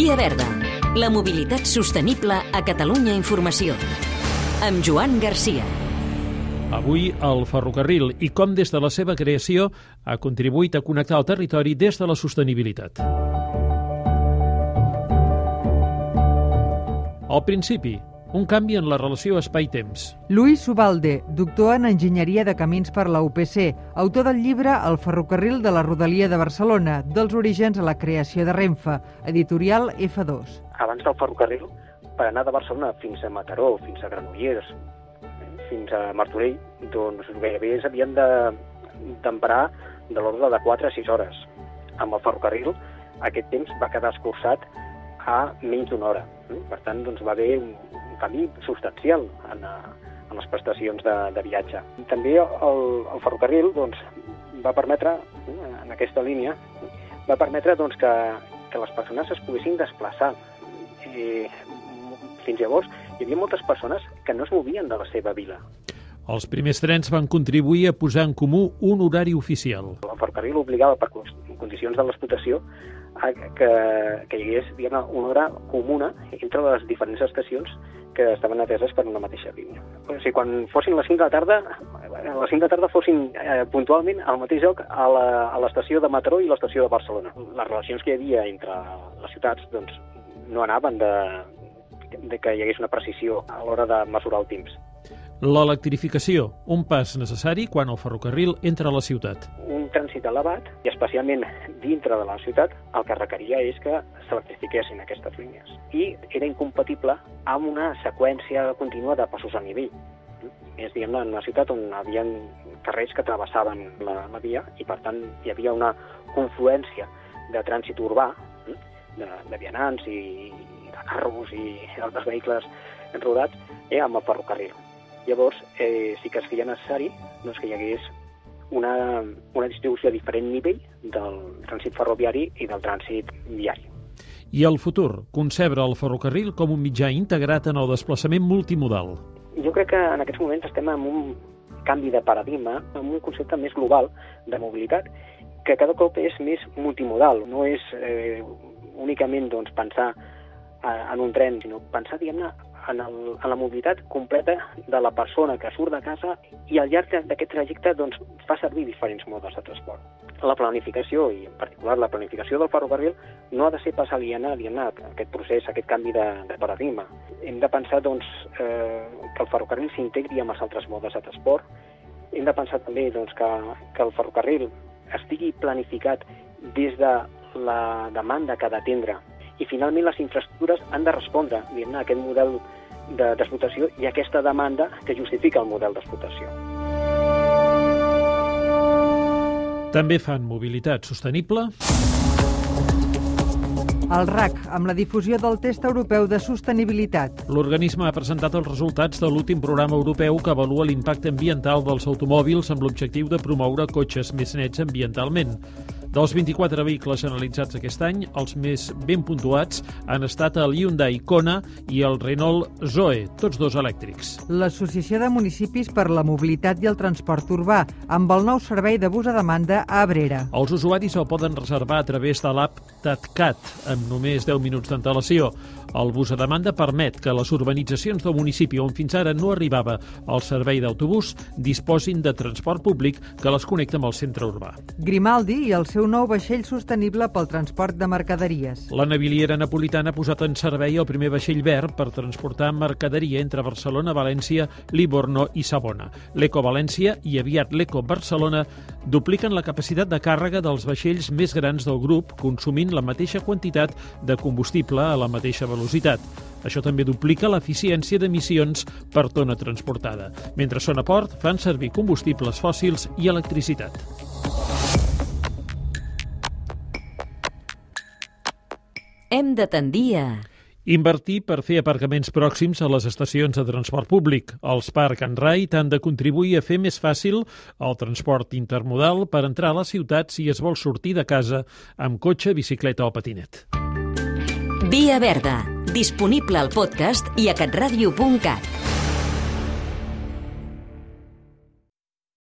Via Verda, la mobilitat sostenible a Catalunya Informació. Amb Joan Garcia. Avui el ferrocarril i com des de la seva creació ha contribuït a connectar el territori des de la sostenibilitat. Al principi, un canvi en la relació espai-temps. Luis Ubalde, doctor en Enginyeria de Camins per la UPC, autor del llibre El ferrocarril de la Rodalia de Barcelona, dels orígens a la creació de Renfe, editorial F2. Abans del ferrocarril, per anar de Barcelona fins a Mataró, fins a Granollers, fins a Martorell, doncs gairebé s'havien d'emprar de, de l'ordre de 4 a 6 hores. Amb el ferrocarril, aquest temps va quedar escurçat a menys d'una hora. Per tant, doncs, va haver un, canvi substancial en, eh, en les prestacions de, de viatge. També el, el ferrocarril doncs, va permetre, eh, en aquesta línia, va permetre doncs, que, que les persones es poguessin desplaçar. I, fins llavors hi havia moltes persones que no es movien de la seva vila. Els primers trens van contribuir a posar en comú un horari oficial. El ferrocarril obligava per condicions de l'explotació que, que hi hagués diguem, una hora comuna entre les diferents estacions que estaven ateses per una mateixa línia. O sigui, quan fossin les 5 de la tarda, a les 5 de la tarda fossin eh, puntualment al mateix lloc a l'estació de Mataró i l'estació de Barcelona. Les relacions que hi havia entre les ciutats doncs, no anaven de, de que hi hagués una precisió a l'hora de mesurar el temps. L'electrificació, un pas necessari quan el ferrocarril entra a la ciutat. Un trànsit elevat, i especialment dintre de la ciutat, el que requeria és que s'electrifiquessin aquestes línies. I era incompatible amb una seqüència contínua de passos a nivell. És, diguem en una ciutat on hi havia carrers que travessaven la, la via i, per tant, hi havia una confluència de trànsit urbà, de, de vianants i de carros i altres vehicles rodats, eh, amb el ferrocarril. Llavors, eh, sí que es feia necessari doncs, que hi hagués una, una distribució a diferent nivell del trànsit ferroviari i del trànsit viari. I el futur, concebre el ferrocarril com un mitjà integrat en el desplaçament multimodal. Jo crec que en aquests moments estem en un canvi de paradigma, amb un concepte més global de mobilitat, que cada cop és més multimodal. No és eh, únicament doncs, pensar eh, en un tren, sinó pensar, diguem-ne, en, el, en la mobilitat completa de la persona que surt de casa i al llarg d'aquest trajecte doncs, fa servir diferents modes de transport. La planificació, i en particular la planificació del ferrocarril, no ha de ser pas aliena, aliena a aquest procés, a aquest canvi de, de paradigma. Hem de pensar doncs, eh, que el ferrocarril s'integri amb els altres modes de transport. Hem de pensar també doncs, que, que el ferrocarril estigui planificat des de la demanda que ha d'atendre i finalment les infraestructures han de respondre a aquest model d'explotació de, i aquesta demanda que justifica el model d'explotació. També fan mobilitat sostenible el RAC, amb la difusió del test europeu de sostenibilitat. L'organisme ha presentat els resultats de l'últim programa europeu que avalua l'impacte ambiental dels automòbils amb l'objectiu de promoure cotxes més nets ambientalment. Dels 24 vehicles analitzats aquest any, els més ben puntuats han estat el Hyundai Kona i el Renault Zoe, tots dos elèctrics. L'Associació de Municipis per la Mobilitat i el Transport Urbà, amb el nou servei de bus a demanda a Abrera. Els usuaris el poden reservar a través de l'app TATCAT, amb només 10 minuts d'antelació. El bus a demanda permet que les urbanitzacions del municipi on fins ara no arribava el servei d'autobús disposin de transport públic que les connecta amb el centre urbà. Grimaldi i el seu nou vaixell sostenible pel transport de mercaderies. La naviliera napolitana ha posat en servei el primer vaixell verd per transportar mercaderia entre Barcelona, València, Livorno i Sabona. L'Eco València i aviat l'Eco Barcelona dupliquen la capacitat de càrrega dels vaixells més grans del grup, consumint la mateixa quantitat de combustible a la mateixa velocitat. Això també duplica l'eficiència d'emissions per tona transportada. Mentre són a port, fan servir combustibles fòssils i electricitat. Hem de tendir a Invertir per fer aparcaments pròxims a les estacions de transport públic. Els Park and Ride han de contribuir a fer més fàcil el transport intermodal per entrar a la ciutat si es vol sortir de casa amb cotxe, bicicleta o patinet. Via Verda, disponible al podcast i a catradio.cat.